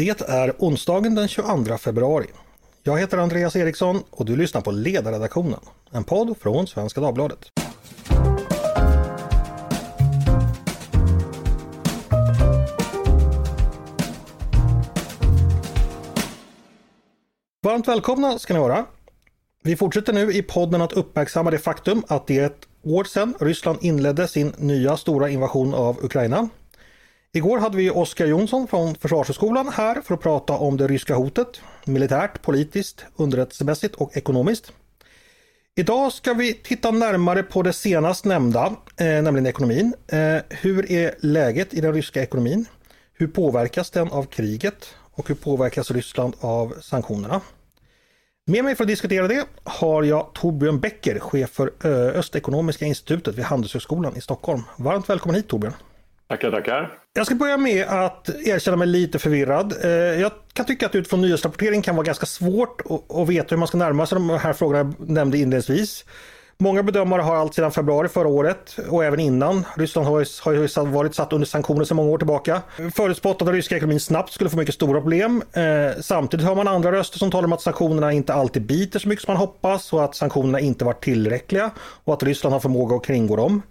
Det är onsdagen den 22 februari. Jag heter Andreas Eriksson och du lyssnar på Ledarredaktionen, en podd från Svenska Dagbladet. Varmt välkomna ska ni vara. Vi fortsätter nu i podden att uppmärksamma det faktum att det är ett år sedan Ryssland inledde sin nya stora invasion av Ukraina. Igår hade vi Oskar Jonsson från Försvarshögskolan här för att prata om det ryska hotet, militärt, politiskt, underrättelsemässigt och ekonomiskt. Idag ska vi titta närmare på det senast nämnda, eh, nämligen ekonomin. Eh, hur är läget i den ryska ekonomin? Hur påverkas den av kriget? Och hur påverkas Ryssland av sanktionerna? Med mig för att diskutera det har jag Torbjörn Becker, chef för eh, Östekonomiska institutet vid Handelshögskolan i Stockholm. Varmt välkommen hit Torbjörn! Tackar, tackar. Jag ska börja med att erkänna mig lite förvirrad. Eh, jag kan tycka att utifrån nyhetsrapportering kan vara ganska svårt att veta hur man ska närma sig de här frågorna jag nämnde inledningsvis. Många bedömare har allt sedan februari förra året och även innan. Ryssland har ju, varit satt under sanktioner sedan många år tillbaka. Förutspått att den ryska ekonomin snabbt skulle få mycket stora problem. Eh, samtidigt hör man andra röster som talar om att sanktionerna inte alltid biter så mycket som man hoppas och att sanktionerna inte varit tillräckliga och att Ryssland har förmåga att kringgå dem.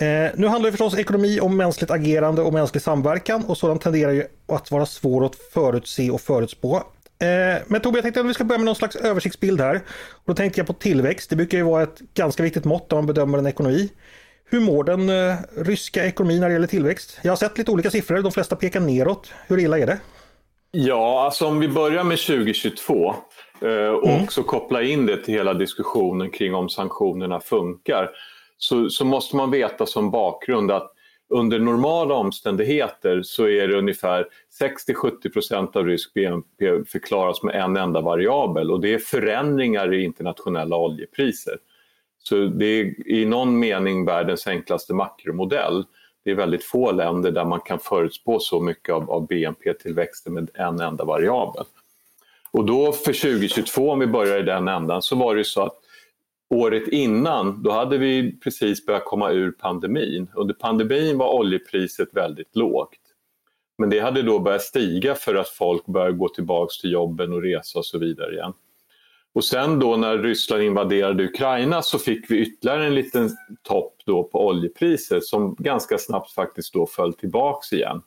Eh, nu handlar ju förstås ekonomi om mänskligt agerande och mänsklig samverkan och sådant tenderar ju att vara svår att förutse och förutspå. Eh, men Tobbe, jag tänkte att vi ska börja med någon slags översiktsbild här. Och då tänkte jag på tillväxt. Det brukar ju vara ett ganska viktigt mått när man bedömer en ekonomi. Hur mår den uh, ryska ekonomin när det gäller tillväxt? Jag har sett lite olika siffror, de flesta pekar neråt. Hur illa är det? Ja, alltså om vi börjar med 2022 uh, och mm. också koppla in det till hela diskussionen kring om sanktionerna funkar så, så måste man veta som bakgrund att under normala omständigheter så är det ungefär 60-70% av rysk BNP förklaras med en enda variabel och det är förändringar i internationella oljepriser. Så det är i någon mening världens enklaste makromodell. Det är väldigt få länder där man kan förutspå så mycket av, av BNP-tillväxten med en enda variabel. Och då för 2022, om vi börjar i den ändan, så var det så att Året innan, då hade vi precis börjat komma ur pandemin. Under pandemin var oljepriset väldigt lågt. Men det hade då börjat stiga för att folk började gå tillbaks till jobben och resa och så vidare igen. Och sen då när Ryssland invaderade Ukraina så fick vi ytterligare en liten topp då på oljepriset som ganska snabbt faktiskt då föll tillbaks igen.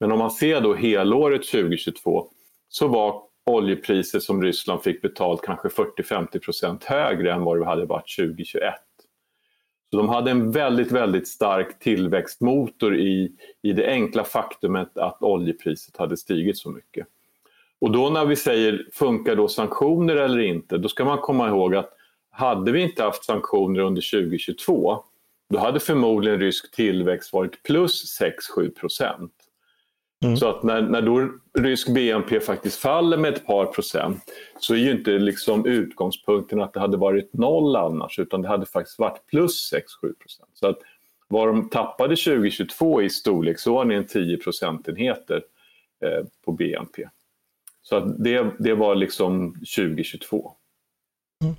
Men om man ser då helåret 2022 så var oljepriser som Ryssland fick betalt kanske 40-50% högre än vad det hade varit 2021. Så de hade en väldigt, väldigt stark tillväxtmotor i, i det enkla faktumet att oljepriset hade stigit så mycket. Och då när vi säger funkar då sanktioner eller inte, då ska man komma ihåg att hade vi inte haft sanktioner under 2022, då hade förmodligen rysk tillväxt varit plus 6-7 procent. Mm. Så att när, när då rysk BNP faktiskt faller med ett par procent så är ju inte liksom utgångspunkten att det hade varit noll annars utan det hade faktiskt varit plus 6-7 procent. Så att vad de tappade 2022 i storleksordningen 10 procentenheter eh, på BNP. Så att det, det var liksom 2022. Mm.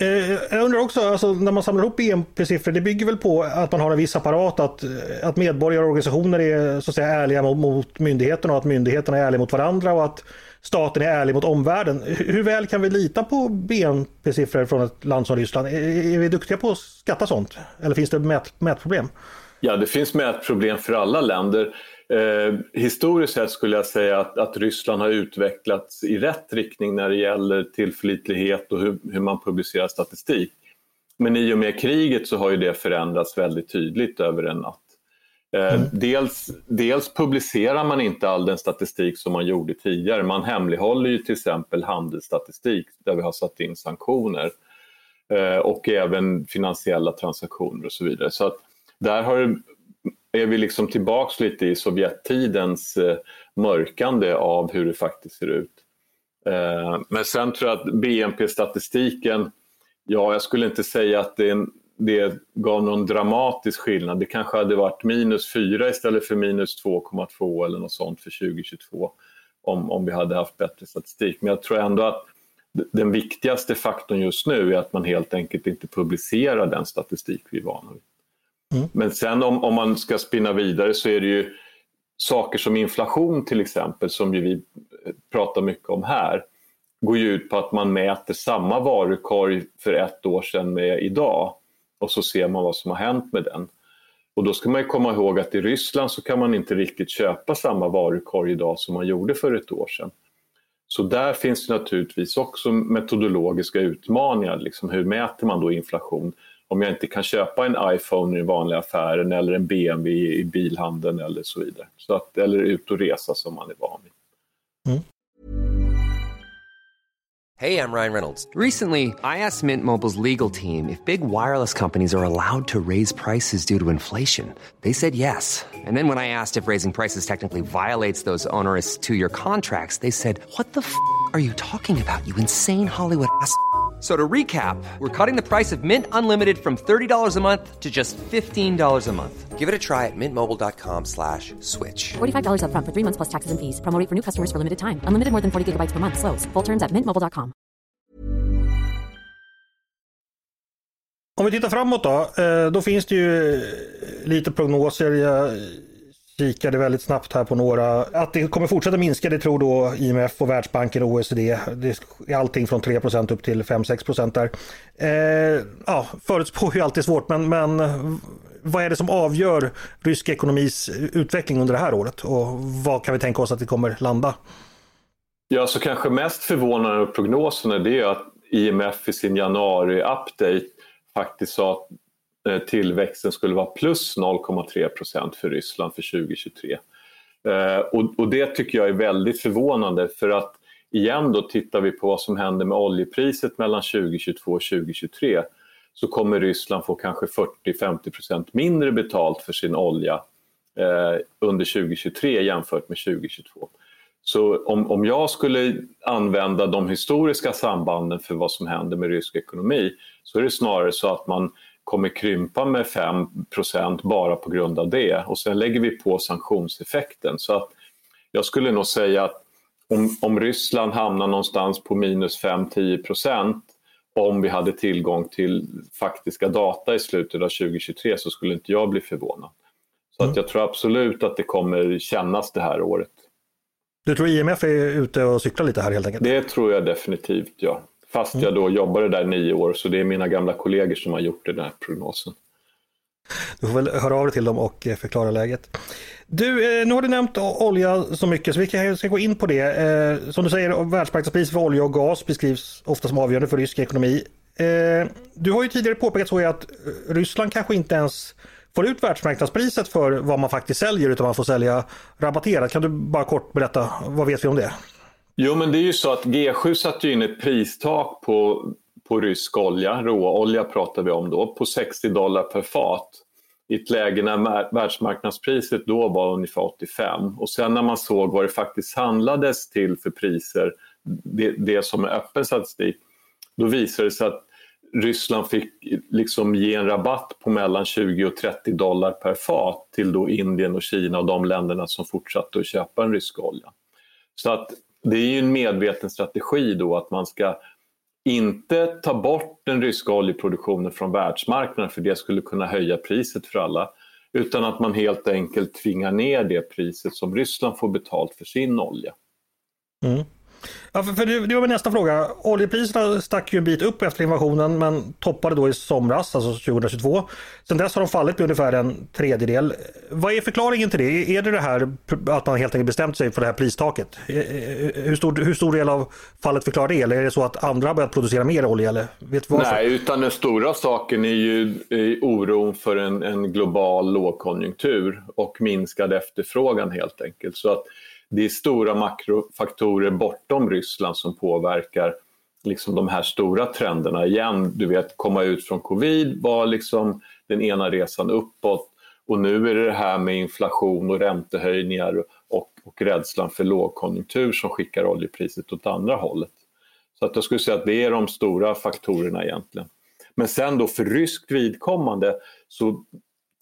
Eh, jag undrar också, alltså, när man samlar ihop BNP-siffror, det bygger väl på att man har en viss apparat, att, att medborgare och organisationer är så att säga ärliga mot, mot myndigheterna och att myndigheterna är ärliga mot varandra och att staten är ärlig mot omvärlden. Hur väl kan vi lita på BNP-siffror från ett land som Ryssland? Är, är vi duktiga på att skatta sånt? Eller finns det mät, mätproblem? Ja, det finns mätproblem för alla länder. Eh, historiskt sett skulle jag säga att, att, Ryssland har utvecklats i rätt riktning när det gäller tillförlitlighet och hur, hur, man publicerar statistik. Men i och med kriget så har ju det förändrats väldigt tydligt över en natt. Eh, mm. dels, dels, publicerar man inte all den statistik som man gjorde tidigare. Man hemlighåller ju till exempel handelsstatistik där vi har satt in sanktioner eh, och även finansiella transaktioner och så vidare. Så att där har är vi liksom tillbaks lite i Sovjettidens eh, mörkande av hur det faktiskt ser ut. Eh, men sen tror jag att BNP-statistiken, ja jag skulle inte säga att det, det gav någon dramatisk skillnad. Det kanske hade varit minus 4 istället för minus 2,2 eller något sånt för 2022 om, om vi hade haft bättre statistik. Men jag tror ändå att den viktigaste faktorn just nu är att man helt enkelt inte publicerar den statistik vi är vana vid. Mm. Men sen om, om man ska spinna vidare så är det ju saker som inflation till exempel, som ju vi eh, pratar mycket om här, går ju ut på att man mäter samma varukorg för ett år sedan med idag och så ser man vad som har hänt med den. Och då ska man komma ihåg att i Ryssland så kan man inte riktigt köpa samma varukorg idag som man gjorde för ett år sedan. Så där finns det naturligtvis också metodologiska utmaningar. Liksom hur mäter man då inflation? Om jag inte kan köpa en iPhone i den vanliga affären eller en BMW i bilhandeln eller så vidare. Så att, eller ut och resa som man är van vid. Mm. Hej, jag Ryan Reynolds. Recently, I asked Mint Mobiles legal team if big wireless companies are allowed to raise prices due to inflation. They said yes. And then when I asked if raising prices technically violates those onerous two-year contracts, they said, what the f*** are you talking about, you insane Hollywood ass?" So to recap, we're cutting the price of Mint Unlimited from $30 a month to just $15 a month. Give it a try at mintmobile.com slash switch. $45 up front for three months plus taxes and fees. Promoting for new customers for limited time. Unlimited more than 40 gigabytes per month. Slows. Full terms at mintmobile.com. Om vi tittar framåt då. Eh, då finns det ju lite prognoser. Jag kikade väldigt snabbt här på några. Att det kommer fortsätta minska det tror då IMF och Världsbanken och OECD. Det är allting från 3% upp till 5-6 där. Eh, ja, förutspå är ju alltid svårt men, men vad är det som avgör rysk ekonomis utveckling under det här året och vad kan vi tänka oss att det kommer landa? Ja, så kanske mest förvånande med prognoserna det är att IMF i sin januari-update faktiskt sa att Eh, tillväxten skulle vara plus 0,3 procent för Ryssland för 2023. Eh, och, och, det tycker jag är väldigt förvånande för att igen då tittar vi på vad som händer med oljepriset mellan 2022 och 2023 så kommer Ryssland få kanske 40-50 procent mindre betalt för sin olja eh, under 2023 jämfört med 2022. Så om, om jag skulle använda de historiska sambanden för vad som händer med rysk ekonomi så är det snarare så att man kommer krympa med 5% bara på grund av det. Och sen lägger vi på sanktionseffekten. Så att jag skulle nog säga att om, om Ryssland hamnar någonstans på minus 5-10% om vi hade tillgång till faktiska data i slutet av 2023 så skulle inte jag bli förvånad. Så att mm. jag tror absolut att det kommer kännas det här året. Du tror IMF är ute och cyklar lite här helt enkelt? Det tror jag definitivt, ja. Fast jag då jobbade där nio år, så det är mina gamla kollegor som har gjort den här prognosen. Du får väl höra av dig till dem och eh, förklara läget. Du, eh, nu har du nämnt olja så mycket så vi ska gå in på det. Eh, som du säger, världsmarknadspriset för olja och gas beskrivs ofta som avgörande för rysk ekonomi. Du har ju tidigare påpekat så att Ryssland kanske inte ens får ut världsmarknadspriset för vad man faktiskt säljer utan man får sälja rabatterat. Kan du bara kort berätta, vad vet vi om det? Jo, men det är ju så att G7 satte in ett pristak på, på rysk olja, råolja pratar vi om då, på 60 dollar per fat i ett läge när världsmarknadspriset då var ungefär 85 och sen när man såg vad det faktiskt handlades till för priser, det, det som är öppen statistik, då visade det sig att Ryssland fick liksom ge en rabatt på mellan 20 och 30 dollar per fat till då Indien och Kina och de länderna som fortsatte att köpa den ryska oljan. Så att det är ju en medveten strategi då att man ska inte ta bort den ryska oljeproduktionen från världsmarknaden för det skulle kunna höja priset för alla utan att man helt enkelt tvingar ner det priset som Ryssland får betalt för sin olja. Mm. Ja, för, för det, det var min nästa fråga. Oljepriserna stack ju en bit upp efter invasionen men toppade då i somras, alltså 2022. Sen dess har de fallit med ungefär en tredjedel. Vad är förklaringen till det? Är det det här att man helt enkelt bestämt sig för det här pristaket? Eh, eh, eh, hur stor, hur stor del av fallet förklarar det? Eller är det så att andra har börjat producera mer olja? Eller vet Nej, utan den stora saken är ju oron för en, en global lågkonjunktur och minskad efterfrågan helt enkelt. Så att det är stora makrofaktorer bortom Ryssland som påverkar liksom de här stora trenderna igen. Du vet, komma ut från covid var liksom den ena resan uppåt och nu är det det här med inflation och räntehöjningar och, och rädslan för lågkonjunktur som skickar oljepriset åt andra hållet. Så att jag skulle säga att det är de stora faktorerna egentligen. Men sen då för ryskt vidkommande så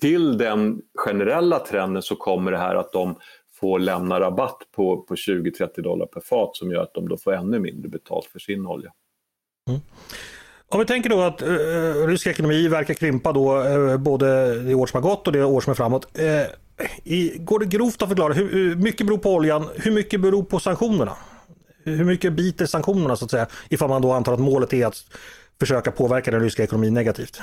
till den generella trenden så kommer det här att de får lämna rabatt på, på 20-30 dollar per fat som gör att de då får ännu mindre betalt för sin olja. Mm. Om vi tänker då att eh, eh, rysk ekonomi verkar krympa då eh, både det år som har gått och det år som är framåt. Eh, I, går det grovt att förklara, hur, hur mycket beror på oljan, hur mycket beror på sanktionerna? Hur mycket biter sanktionerna så att säga, ifall man då antar att målet är att försöka påverka den ryska ekonomin negativt?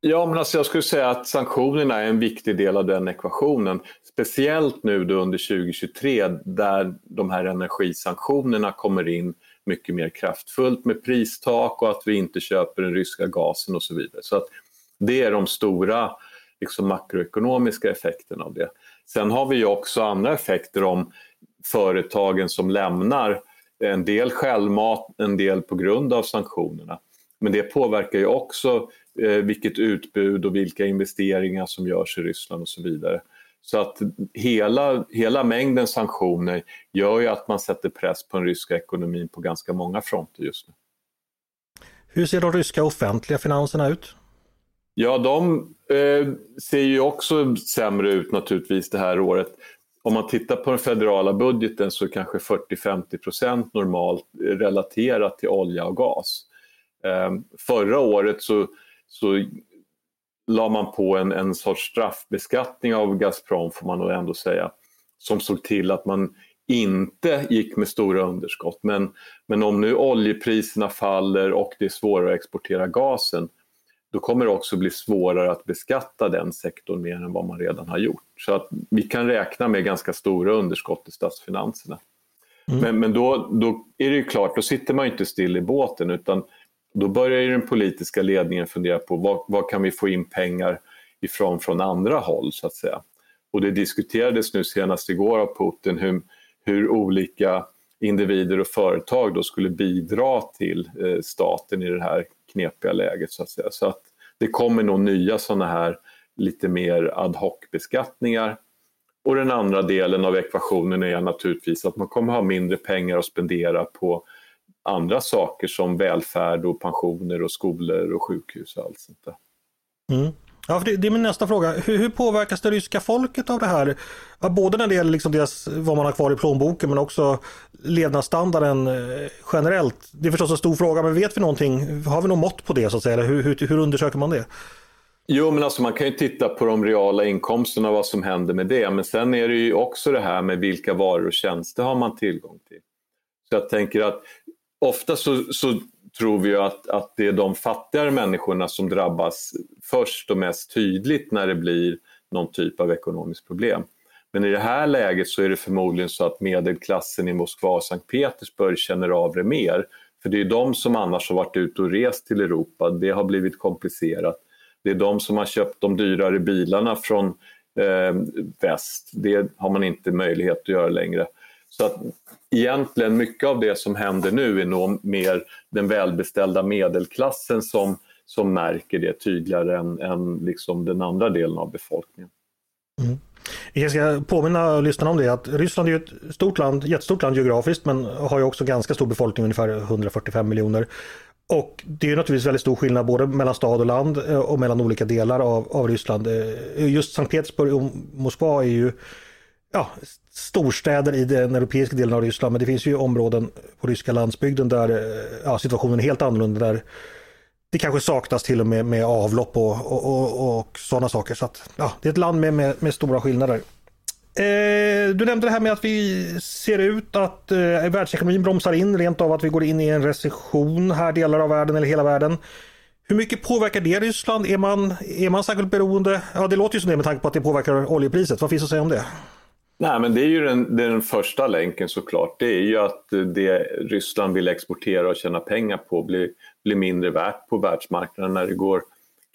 Ja, men alltså jag skulle säga att sanktionerna är en viktig del av den ekvationen. Speciellt nu då under 2023 där de här energisanktionerna kommer in mycket mer kraftfullt med pristak och att vi inte köper den ryska gasen och så vidare. Så att det är de stora liksom, makroekonomiska effekterna av det. Sen har vi ju också andra effekter om företagen som lämnar en del självmat, en del på grund av sanktionerna. Men det påverkar ju också eh, vilket utbud och vilka investeringar som görs i Ryssland och så vidare. Så att hela, hela mängden sanktioner gör ju att man sätter press på den ryska ekonomin på ganska många fronter just nu. Hur ser de ryska offentliga finanserna ut? Ja, de eh, ser ju också sämre ut naturligtvis det här året. Om man tittar på den federala budgeten så är kanske 40-50 procent normalt relaterat till olja och gas. Eh, förra året så, så la man på en, en sorts straffbeskattning av Gazprom får man nog ändå säga, som såg till att man inte gick med stora underskott. Men, men om nu oljepriserna faller och det är svårare att exportera gasen, då kommer det också bli svårare att beskatta den sektorn mer än vad man redan har gjort. Så att vi kan räkna med ganska stora underskott i statsfinanserna. Mm. Men, men då, då är det ju klart, då sitter man inte still i båten utan då börjar ju den politiska ledningen fundera på vad, vad kan vi få in pengar ifrån från andra håll så att säga. Och det diskuterades nu senast igår av Putin hur, hur olika individer och företag då skulle bidra till eh, staten i det här knepiga läget så att säga. Så att det kommer nog nya sådana här lite mer ad hoc-beskattningar. Och den andra delen av ekvationen är naturligtvis att man kommer ha mindre pengar att spendera på andra saker som välfärd och pensioner och skolor och sjukhus och allt sånt där. Mm. Ja, det, det, är min nästa fråga. Hur, hur, påverkas det ryska folket av det här? Både när det gäller liksom deras, vad man har kvar i plånboken men också levnadsstandarden eh, generellt. Det är förstås en stor fråga men vet vi någonting? Har vi något mått på det så att säga? Eller hur, hur, hur undersöker man det? Jo, men alltså man kan ju titta på de reala inkomsterna och vad som händer med det. Men sen är det ju också det här med vilka varor och tjänster har man tillgång till. Så jag tänker att ofta så, så tror vi att, att det är de fattigare människorna som drabbas först och mest tydligt när det blir någon typ av ekonomiskt problem. Men i det här läget så är det förmodligen så att medelklassen i Moskva och Sankt Petersburg känner av det mer. För det är de som annars har varit ute och rest till Europa, det har blivit komplicerat. Det är de som har köpt de dyrare bilarna från eh, väst, det har man inte möjlighet att göra längre. Så att egentligen mycket av det som händer nu är nog mer den välbeställda medelklassen som, som märker det tydligare än, än liksom den andra delen av befolkningen. Mm. Jag ska påminna lyssnarna om det att Ryssland är ett stort land, jättestort land geografiskt men har ju också ganska stor befolkning, ungefär 145 miljoner. Och det är naturligtvis väldigt stor skillnad både mellan stad och land eh, och mellan olika delar av, av Ryssland. Eh, just Sankt Petersburg och Moskva är ju ja, storstäder i den europeiska delen av Ryssland. Men det finns ju områden på ryska landsbygden där eh, ja, situationen är helt annorlunda. Där det kanske saknas till och med med avlopp och, och, och, och sådana saker. Så att, ja, det är ett land med, med, med stora skillnader. Eh, du nämnde det här med att vi ser ut att eh, världsekonomin bromsar in, rent av att vi går in i en recession här delar av världen eller hela världen. Hur mycket påverkar det Ryssland? Är man, är man särskilt beroende? Ja, det låter ju som det med tanke på att det påverkar oljepriset. Vad finns att säga om det? Nej, men det är ju den, den första länken såklart. Det är ju att det Ryssland vill exportera och tjäna pengar på blir, blir mindre värt på världsmarknaden när det går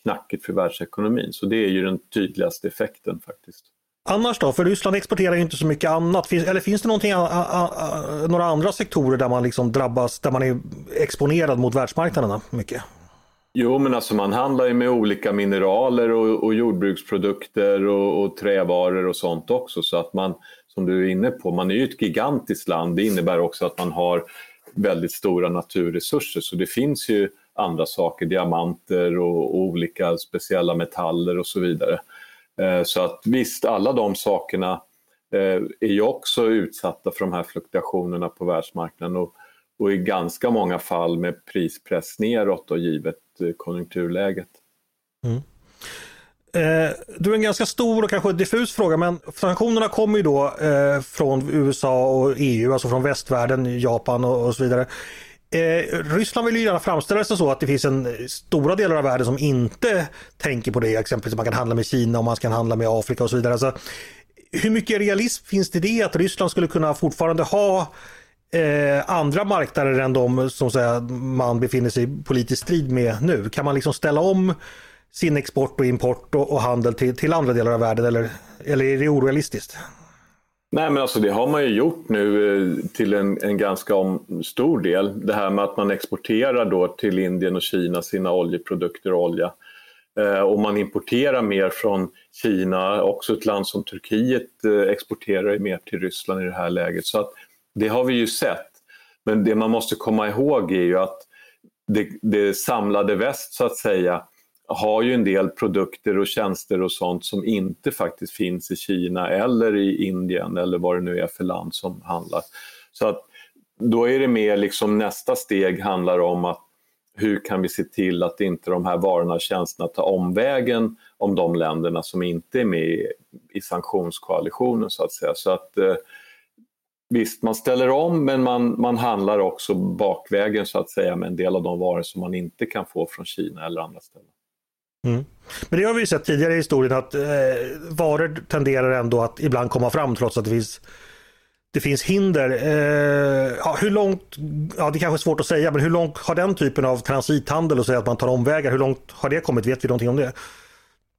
knackigt för världsekonomin. Så det är ju den tydligaste effekten faktiskt. Annars då? För Ryssland exporterar ju inte så mycket annat. Finns, eller finns det någonting, några andra sektorer där man liksom drabbas, där man är exponerad mot världsmarknaderna mycket? Jo, men alltså man handlar ju med olika mineraler och, och jordbruksprodukter och, och, trävaror och sånt också. Så att man, som du är inne på, man är ju ett gigantiskt land. Det innebär också att man har väldigt stora naturresurser. Så det finns ju andra saker, diamanter och, och olika speciella metaller och så vidare. Eh, så att visst, alla de sakerna eh, är ju också utsatta för de här fluktuationerna på världsmarknaden. Och, och i ganska många fall med prispress neråt och givet konjunkturläget. Mm. Eh, du är en ganska stor och kanske diffus fråga, men sanktionerna kommer ju då eh, från USA och EU, alltså från västvärlden, Japan och, och så vidare. Eh, Ryssland vill ju gärna framställa sig så att det finns en stora delar av världen som inte tänker på det, exempelvis att man kan handla med Kina och man kan handla med Afrika och så vidare. Alltså, hur mycket realism finns det i det att Ryssland skulle kunna fortfarande ha eh, andra marknader än de som säga, man befinner sig i politisk strid med nu? Kan man liksom ställa om sin export och import och, och handel till, till, andra delar av världen eller, eller är det orealistiskt? Nej men alltså det har man ju gjort nu eh, till en, en ganska om, stor del. Det här med att man exporterar då till Indien och Kina sina oljeprodukter och olja. Eh, och man importerar mer från Kina, också ett land som Turkiet eh, exporterar mer till Ryssland i det här läget. Så att det har vi ju sett. Men det man måste komma ihåg är ju att det, det samlade väst så att säga har ju en del produkter och tjänster och sånt som inte faktiskt finns i Kina eller i Indien eller vad det nu är för land som handlar. Så att då är det mer liksom nästa steg handlar om att hur kan vi se till att inte de här varorna och tjänsterna tar omvägen om de länderna som inte är med i sanktionskoalitionen så att säga. Så att eh, Visst, man ställer om men man, man handlar också bakvägen så att säga med en del av de varor som man inte kan få från Kina eller andra ställen. Mm. Men det har vi sett tidigare i historien att eh, varor tenderar ändå att ibland komma fram trots att det finns det finns hinder. Eh, ja, hur långt, ja det kanske är svårt att säga, men hur långt har den typen av transithandel och säga att man tar omvägar, hur långt har det kommit? Vet vi någonting om det?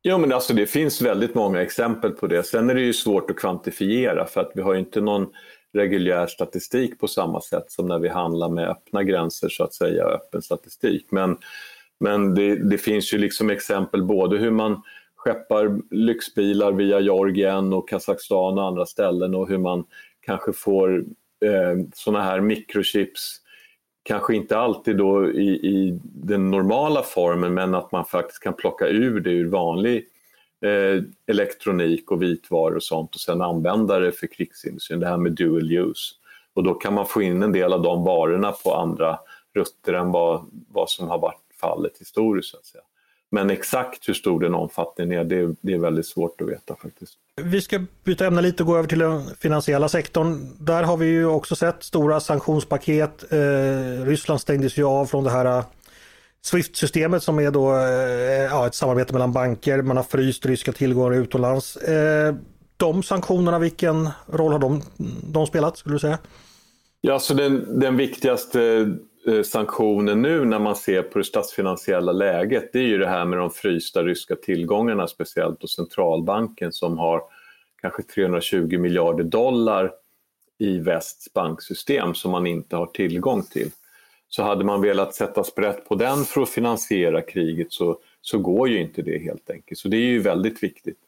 Ja, men alltså det finns väldigt många exempel på det. Sen är det ju svårt att kvantifiera för att vi har inte någon reguljär statistik på samma sätt som när vi handlar med öppna gränser så att säga, öppen statistik. Men men det, det, finns ju liksom exempel både hur man skeppar lyxbilar via Georgien och Kazakstan och andra ställen och hur man kanske får eh, sådana här mikrochips kanske inte alltid då i, i, den normala formen men att man faktiskt kan plocka ur det ur vanlig eh, elektronik och vitvaror och sånt och sen använda det för krigsindustrin, det här med dual use. Och då kan man få in en del av de varorna på andra rutter än vad, vad som har varit fallet historiskt. Så att säga. Men exakt hur stor den omfattningen är, det, det är väldigt svårt att veta faktiskt. Vi ska byta ämne lite och gå över till den finansiella sektorn. Där har vi ju också sett stora sanktionspaket. Eh, Ryssland stängdes ju av från det här Swift-systemet som är då eh, ja, ett samarbete mellan banker. Man har fryst ryska tillgångar utomlands. Eh, de sanktionerna, vilken roll har de, de spelat skulle du säga? Ja, så den, den viktigaste eh, sanktionen nu när man ser på det statsfinansiella läget det är ju det här med de frysta ryska tillgångarna speciellt och centralbanken som har kanske 320 miljarder dollar i västs banksystem som man inte har tillgång till. Så hade man velat sätta sprätt på den för att finansiera kriget så, så går ju inte det helt enkelt. Så det är ju väldigt viktigt.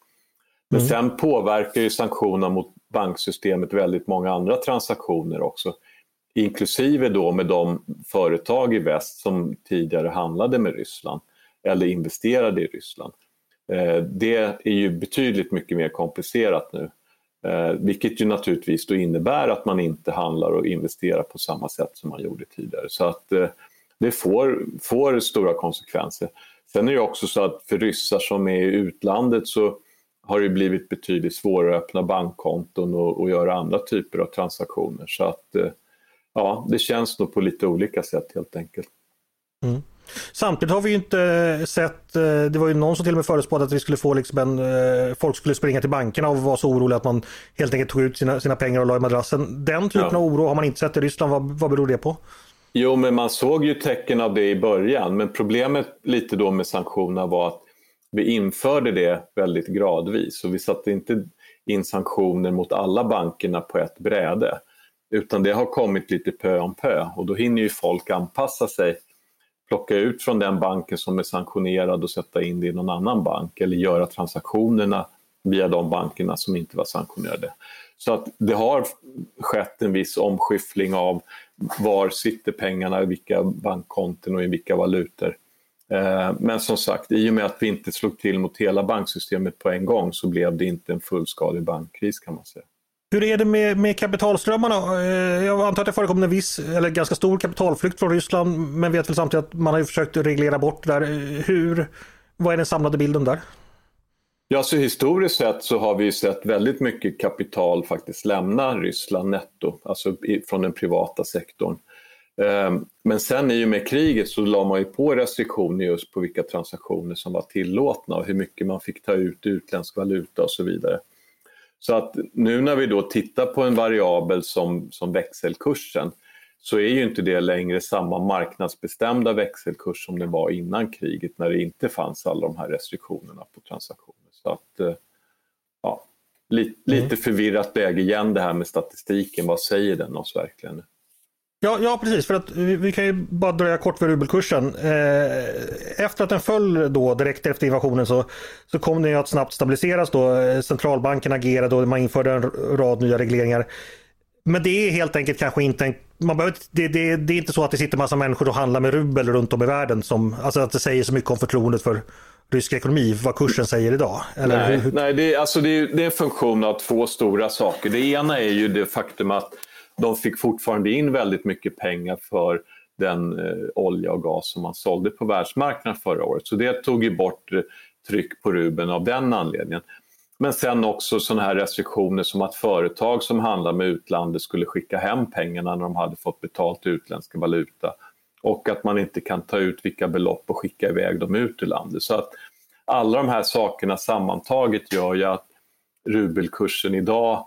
Men mm. sen påverkar ju sanktionerna mot banksystemet väldigt många andra transaktioner också inklusive då med de företag i väst som tidigare handlade med Ryssland eller investerade i Ryssland. Eh, det är ju betydligt mycket mer komplicerat nu. Eh, vilket ju naturligtvis då innebär att man inte handlar och investerar på samma sätt som man gjorde tidigare. Så att eh, det får, får stora konsekvenser. Sen är det också så att för ryssar som är i utlandet så har det blivit betydligt svårare att öppna bankkonton och, och göra andra typer av transaktioner. Så att eh, ja, det känns nog på lite olika sätt helt enkelt. Mm. Samtidigt har vi ju inte sett, eh, det var ju någon som till och med förespådde att vi skulle få liksom en, eh, folk skulle springa till bankerna och vara så oroliga att man helt enkelt tog ut sina, sina pengar och la i madrassen. Den typen ja. av oro har man inte sett i Ryssland, vad, vad beror det på? Jo, men man såg ju tecken av det i början, men problemet lite då med sanktionerna var att vi införde det väldigt gradvis och vi satte inte in sanktioner mot alla bankerna på ett bräde. Utan det har kommit lite pö om pö och då hinner ju folk anpassa sig, plocka ut från den banken som är sanktionerad och sätta in det i någon annan bank eller göra transaktionerna via de bankerna som inte var sanktionerade. Så att det har skett en viss omskyffling av var sitter pengarna, i vilka bankkonton och i vilka valutor. Eh, men som sagt, i och med att vi inte slog till mot hela banksystemet på en gång så blev det inte en fullskalig bankkris kan man säga. Hur är det med, med kapitalströmmarna? Eh, jag antar att det förekommer en viss, eller ganska stor kapitalflykt från Ryssland, men vet väl samtidigt att man har försökt reglera bort det där. Hur, vad är den samlade bilden där? Ja, så historiskt sett så har vi sett väldigt mycket kapital faktiskt lämna Ryssland netto, alltså från den privata sektorn. Eh, men sen i och med kriget så la man ju på restriktioner just på vilka transaktioner som var tillåtna och hur mycket man fick ta ut utländsk valuta och så vidare. Så att nu när vi då tittar på en variabel som, som växelkursen så är ju inte det längre samma marknadsbestämda växelkurs som det var innan kriget när det inte fanns alla de här restriktionerna på transaktioner. Så att, eh, ja, lite, lite mm. förvirrat läge igen det här med statistiken. Vad säger den oss verkligen? Ja, ja, precis. För att vi, vi kan ju bara dröja kort vid rubelkursen. Eh, efter att den föll då direkt efter invasionen så, så kom den ju att snabbt stabiliseras. Då. Centralbanken agerade och man införde en rad nya regleringar. Men det är helt enkelt kanske inte en, man behöver, det, det, det är inte så att det sitter massa människor och handlar med rubel runt om i världen. Som, alltså att det säger så mycket om förtroendet för rysk ekonomi, vad kursen säger idag? Eller nej, hur? nej det, är, alltså det, är, det är en funktion av två stora saker. Det ena är ju det faktum att de fick fortfarande in väldigt mycket pengar för den eh, olja och gas som man sålde på världsmarknaden förra året. Så det tog ju bort eh, tryck på rubeln av den anledningen. Men sen också sådana här restriktioner som att företag som handlar med utlandet skulle skicka hem pengarna när de hade fått betalt i utländska valuta och att man inte kan ta ut vilka belopp och skicka iväg dem ut ur landet. Så att alla de här sakerna sammantaget gör ju att rubelkursen idag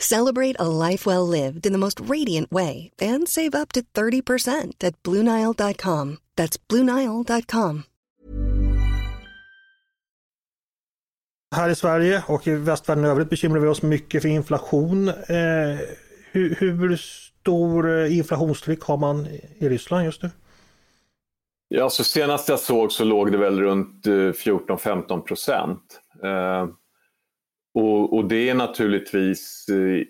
Celebrate a life well lived in the most radiant way and save up to 30% at BlueNile.com. That's BlueNile.com. Här i Sverige och i västvärlden i övrigt bekymrar vi oss mycket för inflation. Eh, hur, hur stor eh, inflationstryck har man i Ryssland just nu? Ja, så senast jag såg så låg det väl runt 14-15 eh, procent. Eh, och, och, det är naturligtvis eh,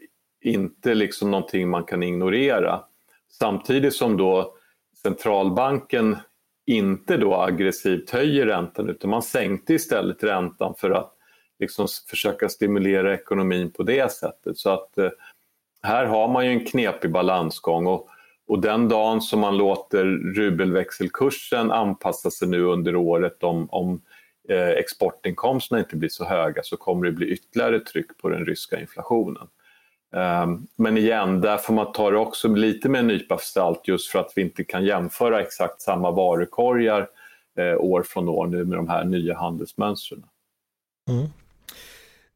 inte liksom någonting man kan ignorera. Samtidigt som då centralbanken inte då aggressivt höjer räntan utan man sänkte istället räntan för att liksom försöka stimulera ekonomin på det sättet. Så att eh, här har man ju en knepig balansgång och, och den dagen som man låter rubelväxelkursen anpassa sig nu under året om, om Eh, exportinkomsterna inte blir så höga så kommer det bli ytterligare tryck på den ryska inflationen. Ehm, men igen, där får man ta det också lite med en nypa salt just för att vi inte kan jämföra exakt samma varukorgar eh, år från år nu med de här nya handelsmönstren. Mm.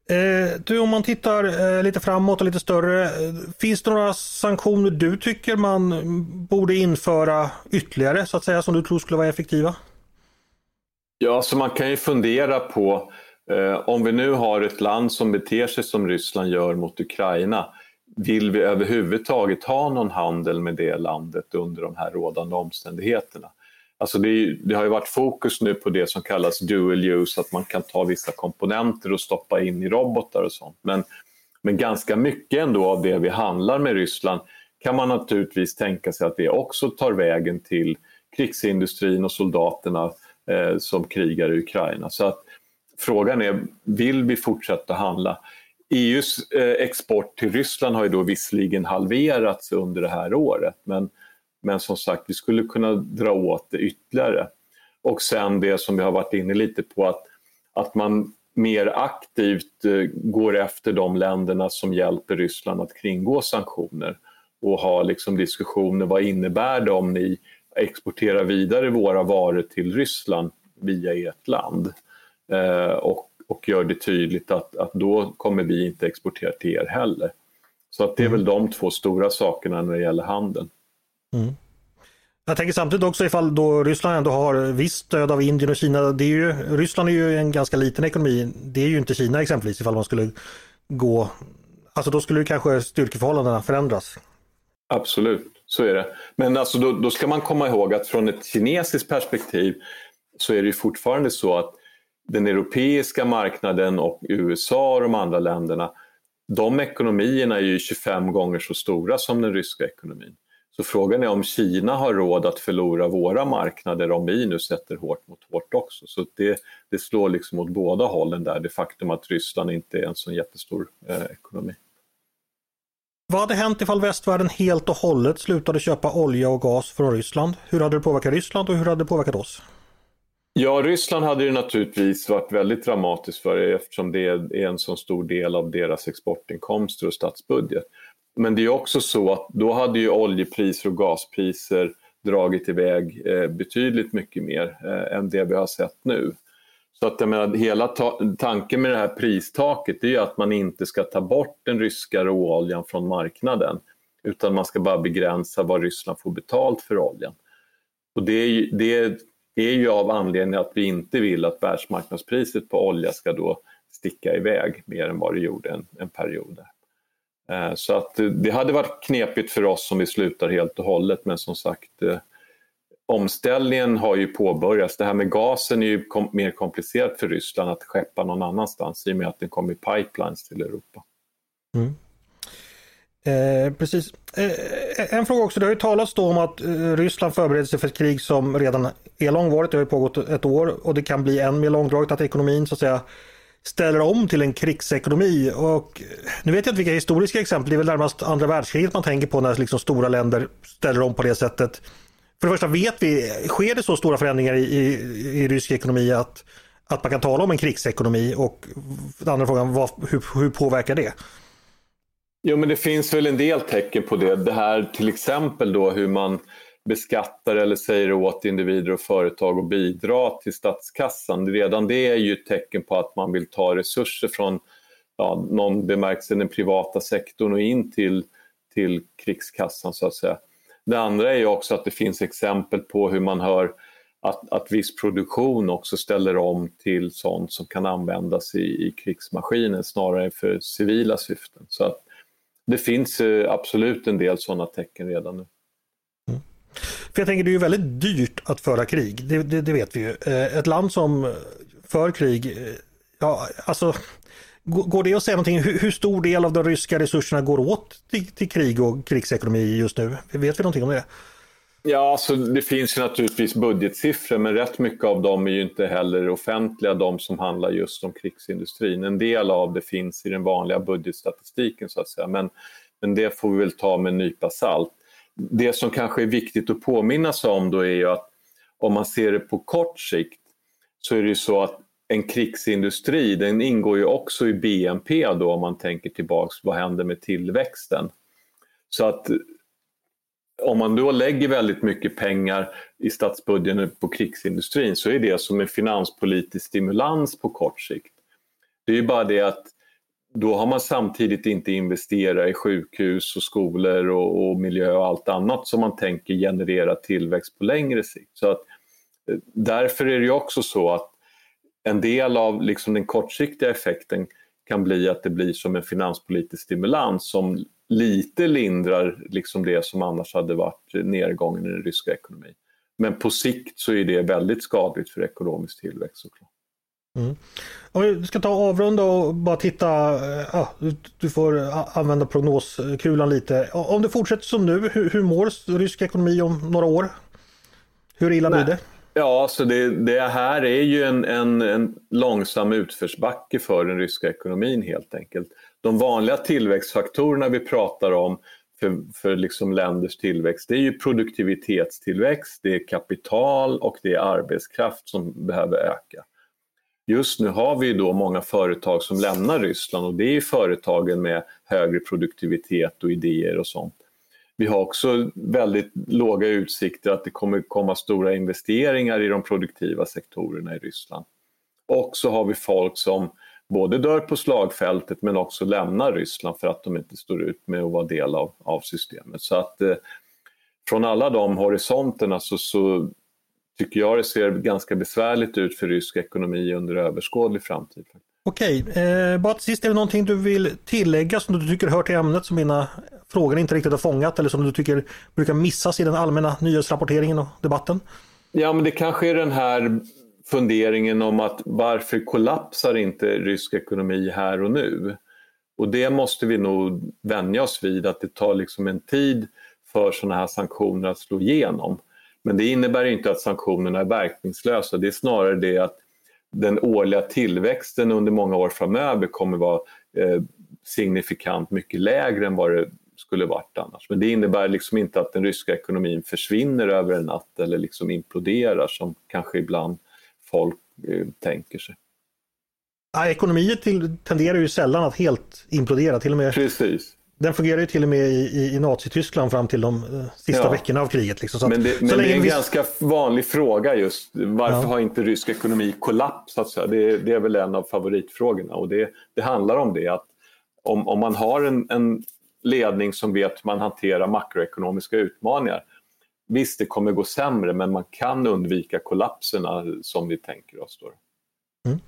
Eh, du, om man tittar eh, lite framåt och lite större, eh, finns det några sanktioner du tycker man borde införa ytterligare så att säga som du tror skulle vara effektiva? Ja, så man kan ju fundera på eh, om vi nu har ett land som beter sig som Ryssland gör mot Ukraina, vill vi överhuvudtaget ha någon handel med det landet under de här rådande omständigheterna? Alltså det, det, har ju varit fokus nu på det som kallas dual use, att man kan ta vissa komponenter och stoppa in i robotar och sånt. Men, men ganska mycket ändå av det vi handlar med Ryssland kan man naturligtvis tänka sig att det också tar vägen till krigsindustrin och soldaterna eh, som krigar i Ukraina. Så att frågan är, vill vi fortsätta handla? EUs eh, export till Ryssland har ju då visserligen halverats under det här året men men som sagt, vi skulle kunna dra åt det ytterligare. Och sen det som vi har varit inne lite på, att, att man mer aktivt eh, går efter de länderna som hjälper Ryssland att kringgå sanktioner och ha liksom diskussioner, vad innebär det om ni exporterar vidare våra varor till Ryssland via ert land? Eh, och, och gör det tydligt att, att då kommer vi inte exportera till er heller. Så att det är väl mm. de två stora sakerna när det gäller handeln. Mm. Jag tänker samtidigt också ifall då Ryssland ändå har visst stöd av Indien och Kina. Det är ju, Ryssland är ju en ganska liten ekonomi. Det är ju inte Kina exempelvis ifall man skulle gå... Alltså då skulle kanske styrkeförhållandena förändras. Absolut, så är det. Men alltså då, då ska man komma ihåg att från ett kinesiskt perspektiv så är det ju fortfarande så att den europeiska marknaden och USA och de andra länderna de ekonomierna är ju 25 gånger så stora som den ryska ekonomin. Så frågan är om Kina har råd att förlora våra marknader om vi nu sätter hårt mot hårt också. Så det, det slår liksom åt båda hållen där, det faktum att Ryssland inte är en så jättestor eh, ekonomi. Vad hade hänt ifall västvärlden helt och hållet slutade köpa olja och gas från Ryssland? Hur hade det påverkat Ryssland och hur hade det påverkat oss? Ja, Ryssland hade ju naturligtvis varit väldigt dramatiskt för det eftersom det är en så stor del av deras exportinkomster och statsbudget. Men det är också så att då hade ju oljepriser och gaspriser dragit iväg eh, betydligt mycket mer eh, än det vi har sett nu. Så att jag menar, hela ta tanken med det här pristaket är ju att man inte ska ta bort den ryska råoljan från marknaden utan man ska bara begränsa vad Ryssland får betalt för oljan. Och det är, det är ju av anledning att vi inte vill att världsmarknadspriset på olja ska då sticka iväg mer än vad det gjorde en, en period. Eh, så att det hade varit knepigt för oss om vi slutar helt och hållet men som sagt eh, omställningen har ju påbörjats. Det här med gasen är ju kom mer komplicerat för Ryssland att skeppa någon annanstans i och med att den kommer i pipelines till Europa. Mm. Eh, precis. Eh, eh en fråga också, det har ju talats då om att eh, Ryssland förbereder sig för ett krig som redan är långvarigt, det har ju pågått ett år och det kan bli än mer långdraget att ekonomin så att säga ställer om till en krigsekonomi. Och eh, nu vet jag inte vilka historiska exempel, det är väl närmast andra världskriget man tänker på när liksom stora länder ställer om på det sättet. För det första vet vi, sker det så stora förändringar i, i, i rysk ekonomi att, att man kan tala om en krigsekonomi? Och den andra frågan, vad, hur, hur påverkar det? Jo, men det finns väl en del tecken på det. Det här till exempel då hur man beskattar eller säger åt individer och företag att bidra till statskassan. Redan det är ju ett tecken på att man vill ta resurser från ja, någon bemärkelse den privata sektorn och in till, till krigskassan så att säga. Det andra är ju också att det finns exempel på hur man hör att, att viss produktion också ställer om till sånt som kan användas i, i krigsmaskiner snarare än för civila syften. Så att det finns eh, absolut en del sådana tecken redan nu. Mm. För jag tänker det är ju väldigt dyrt att föra krig, det, det, det vet vi ju. Eh, ett land som för krig, eh, ja alltså Går det att säga någonting, hur, stor del av de ryska resurserna går åt till, till krig och krigsekonomi just nu? Vet vi någonting om det? Ja, alltså det finns ju naturligtvis budgetsiffror men rätt mycket av dem är ju inte heller offentliga, de som handlar just om krigsindustrin. En del av det finns i den vanliga budgetstatistiken så att säga, men, men det får vi väl ta med en nypa salt. Det som kanske är viktigt att påminna sig om då är ju att om man ser det på kort sikt så är det ju så att en krigsindustri, den ingår ju också i BNP då om man tänker tillbaks, vad händer med tillväxten? Så att om man då lägger väldigt mycket pengar i statsbudgeten på krigsindustrin så är det som en finanspolitisk stimulans på kort sikt. Det är ju bara det att då har man samtidigt inte investerat i sjukhus och skolor och, och miljö och allt annat som man tänker generera tillväxt på längre sikt. Så att, eh, därför är det ju också så att en del av liksom den kortsiktiga effekten kan bli att det blir som en finanspolitisk stimulans som lite lindrar liksom det som annars hade varit nedgången i den ryska ekonomin. Men på sikt så är det väldigt skadligt för ekonomisk tillväxt såklart. Mm. Om vi ska ta avrunda och bara titta, eh, ja, du får använda prognoskulan lite. Om det fortsätter som nu, hur, hur mår rysk ekonomi om några år? Hur illa blir det? Ja, så det, det, här är ju en, en, en långsam utförsbacke för den ryska ekonomin helt enkelt. De vanliga tillväxtfaktorerna vi pratar om för, för liksom länders tillväxt, det är ju produktivitetstillväxt, det är kapital och det är arbetskraft som behöver öka. Just nu har vi då många företag som lämnar Ryssland och det är företagen med högre produktivitet och idéer och sånt. Vi har också väldigt låga utsikter att det kommer komma stora investeringar i de produktiva sektorerna i Ryssland. Och så har vi folk som både dör på slagfältet men också lämnar Ryssland för att de inte står ut med att vara del av, av systemet. Så att eh, från alla de horisonterna så, så tycker jag det ser ganska besvärligt ut för rysk ekonomi under överskådlig framtid. Okej, eh, bara till sist, är det någonting du vill tillägga som du tycker hör till ämnet som mina frågor inte riktigt har fångat eller som du tycker brukar missas i den allmänna nyhetsrapporteringen och debatten? Ja, men det kanske är den här funderingen om att varför kollapsar inte rysk ekonomi här och nu? Och det måste vi nog vänja oss vid, att det tar liksom en tid för sådana här sanktioner att slå igenom. Men det innebär inte att sanktionerna är verkningslösa, det är snarare det att den årliga tillväxten under många år framöver kommer vara eh, signifikant mycket lägre än vad det skulle varit annars. Men det innebär liksom inte att den ryska ekonomin försvinner över en natt eller liksom imploderar som kanske ibland folk eh, tänker sig. Ja, ekonomier till, tenderar ju sällan att helt implodera. Till och med, Precis. Den fungerar ju till och med i, i, i Nazityskland fram till de uh, sista ja. veckorna av kriget. Liksom. Så men det, men det är en vi... ganska vanlig fråga just. Varför ja. har inte rysk ekonomi kollapsat? Det, det är väl en av favoritfrågorna och det, det handlar om det att om, om man har en, en ledning som vet hur man hanterar makroekonomiska utmaningar. Visst, det kommer gå sämre, men man kan undvika kollapserna som vi tänker oss. Då. Mm.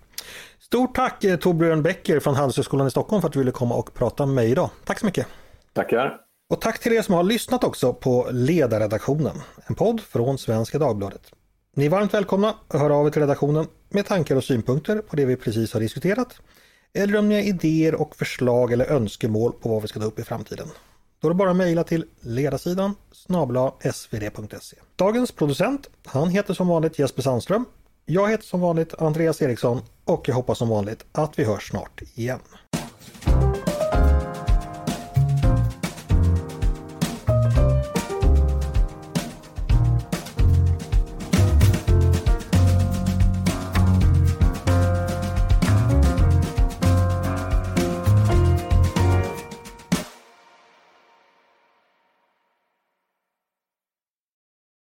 Stort tack eh, Torbjörn Becker från Handelshögskolan i Stockholm för att du ville komma och prata med mig idag. Tack så mycket! Tackar! Och tack till er som har lyssnat också på Ledarredaktionen, en podd från Svenska Dagbladet. Ni är varmt välkomna att höra av er till redaktionen med tankar och synpunkter på det vi precis har diskuterat eller om ni har idéer och förslag eller önskemål på vad vi ska ta upp i framtiden. Då är det bara att mejla till ledarsidan snabla svd.se. Dagens producent, han heter som vanligt Jesper Sandström. Jag heter som vanligt Andreas Eriksson och jag hoppas som vanligt att vi hörs snart igen.